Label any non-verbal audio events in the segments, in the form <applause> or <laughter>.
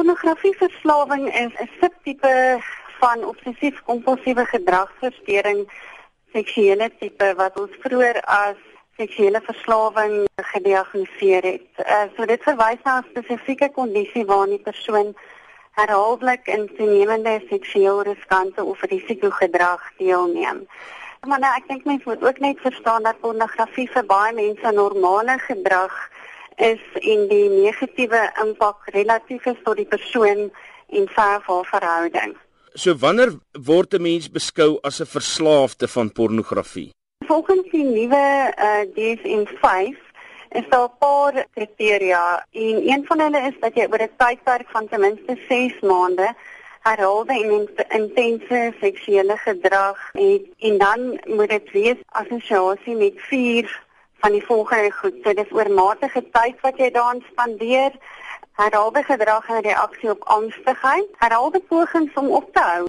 Pornografieverslawing is 'n subtipe van obsessief-kompulsiewe gedragsversteuring, seksuele tipe wat ons vroeër as seksuele verslawing gediagnoseer het. Uh, so dit verwys na 'n spesifieke kondisie waarin die persoon herhaaldelik in toenemende seksueel riskante of risikogedrag deelneem. Maar nou, ek dink mense moet ook net verstaan dat pornografie vir baie mense normale gedrag is en die negatiewe impak relatief is tot die persoon en vir haar verhouding. So wanneer word 'n mens beskou as 'n verslaafde van pornografie? Volgens die nuwe uh, DSM-5 is daar 'n paar kriteria en een van hulle is dat jy oor 'n tydperk van ten minste 6 maande herhaalde en intense seksuele gedrag het en dan moet dit wees assosiasie met van die volgende goed. So dis oormatige tyd wat jy daarin spandeer, herhaalde gedrag en reaksie op angstigheid, herhaalde pogings om op te hou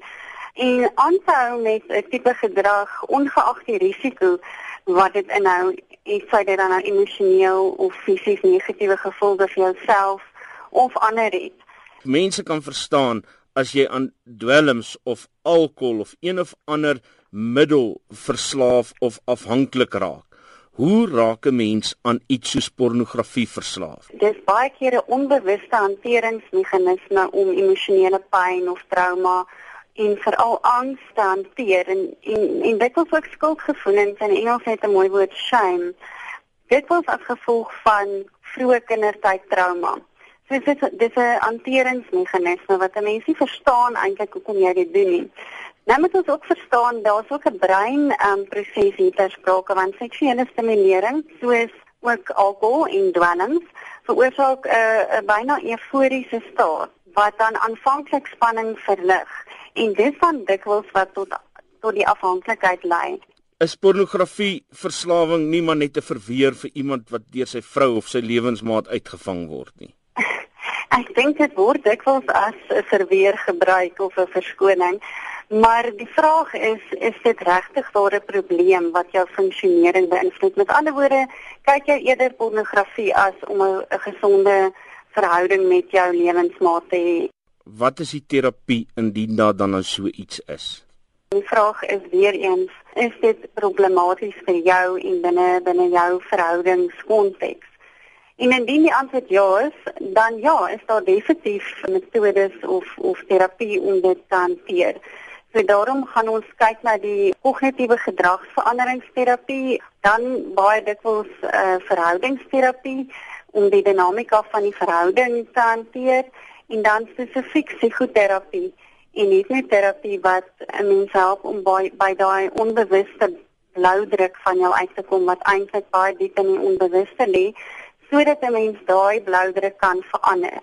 en aanhou met 'n tipe gedrag ongeag die risiko wat dit inhou, wat dit dan nou emosioneel of fisies negatiewe gevolge vir jouself of ander het. Mense kan verstaan as jy aan dwelms of alkohol of een of ander middel verslaaf of afhanklik raak. Hoe raak 'n mens aan iets soos pornografie verslaaf? Dis baie keer 'n onbewuste hanteringsmeganisme om emosionele pyn of trauma en veral angs te hanteer en en, en dit is ook skuldgevoelens in Engels het 'n mooi woord shame. Dit was as gevolg van vroeë kindertyd trauma. So dit is dis 'n hanteringsmeganisme wat 'n mens nie verstaan eintlik hoekom jy dit doen nie. Nou moet ons ook verstaan daar's ook 'n brein um, proses hier ter sprake want seksuele stimulering soos ook alkohol en dwelms veroorsaak 'n uh, 'n byna euforiese staat wat dan aanvanklik spanning verlig en dit van dikwels wat tot tot die afhanklikheid lei. Is pornografie verslawing nie maar net 'n verweer vir iemand wat deur sy vrou of sy lewensmaat uitgevang word nie? <laughs> Ek dink dit word dikwels as 'n verweer gebruik of 'n verskoning. Maar die vraag is is dit regtig daar 'n probleem wat jou funksionering beïnvloed? Met ander woorde, kyk jy eerder pornografie as om 'n gesonde verhouding met jou lewensmaat te hê? Wat is die terapie indien daar dan nou so iets is? Die vraag is weer eens, is dit problematies vir jou en binne binne jou verhoudingskonteks? En indien die antwoord ja is, dan ja, is daar definitief metodes of of terapie om dit te hanteer. So daarom gaan ons kyk na die kognitiewe gedragsveranderingsterapie, dan baie dikwels eh uh, verhoudingsterapie om die dinamika van die verhouding te hanteer en dan spesifiek psigoterapie en hipnoterapie wat 'n mens help om by, by daai onbewuste bloudruk van jou uit te kom wat eintlik baie diep in die onbewuste lê sodat 'n mens daai bloudruk kan verander.